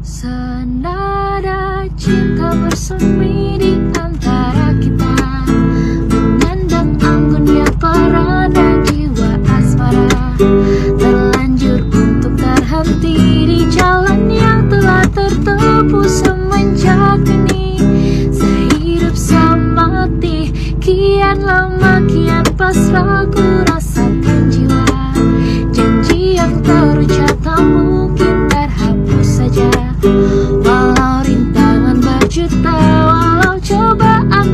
Senada cinta bersemi di antara kita. Menendang anggunnya perana jiwa asmara. Terlanjur untuk terhenti di jalan yang telah tertempuh semenjak ini. Sehidup semati Kian lama kian pasrah ku rasakan Walau cobaan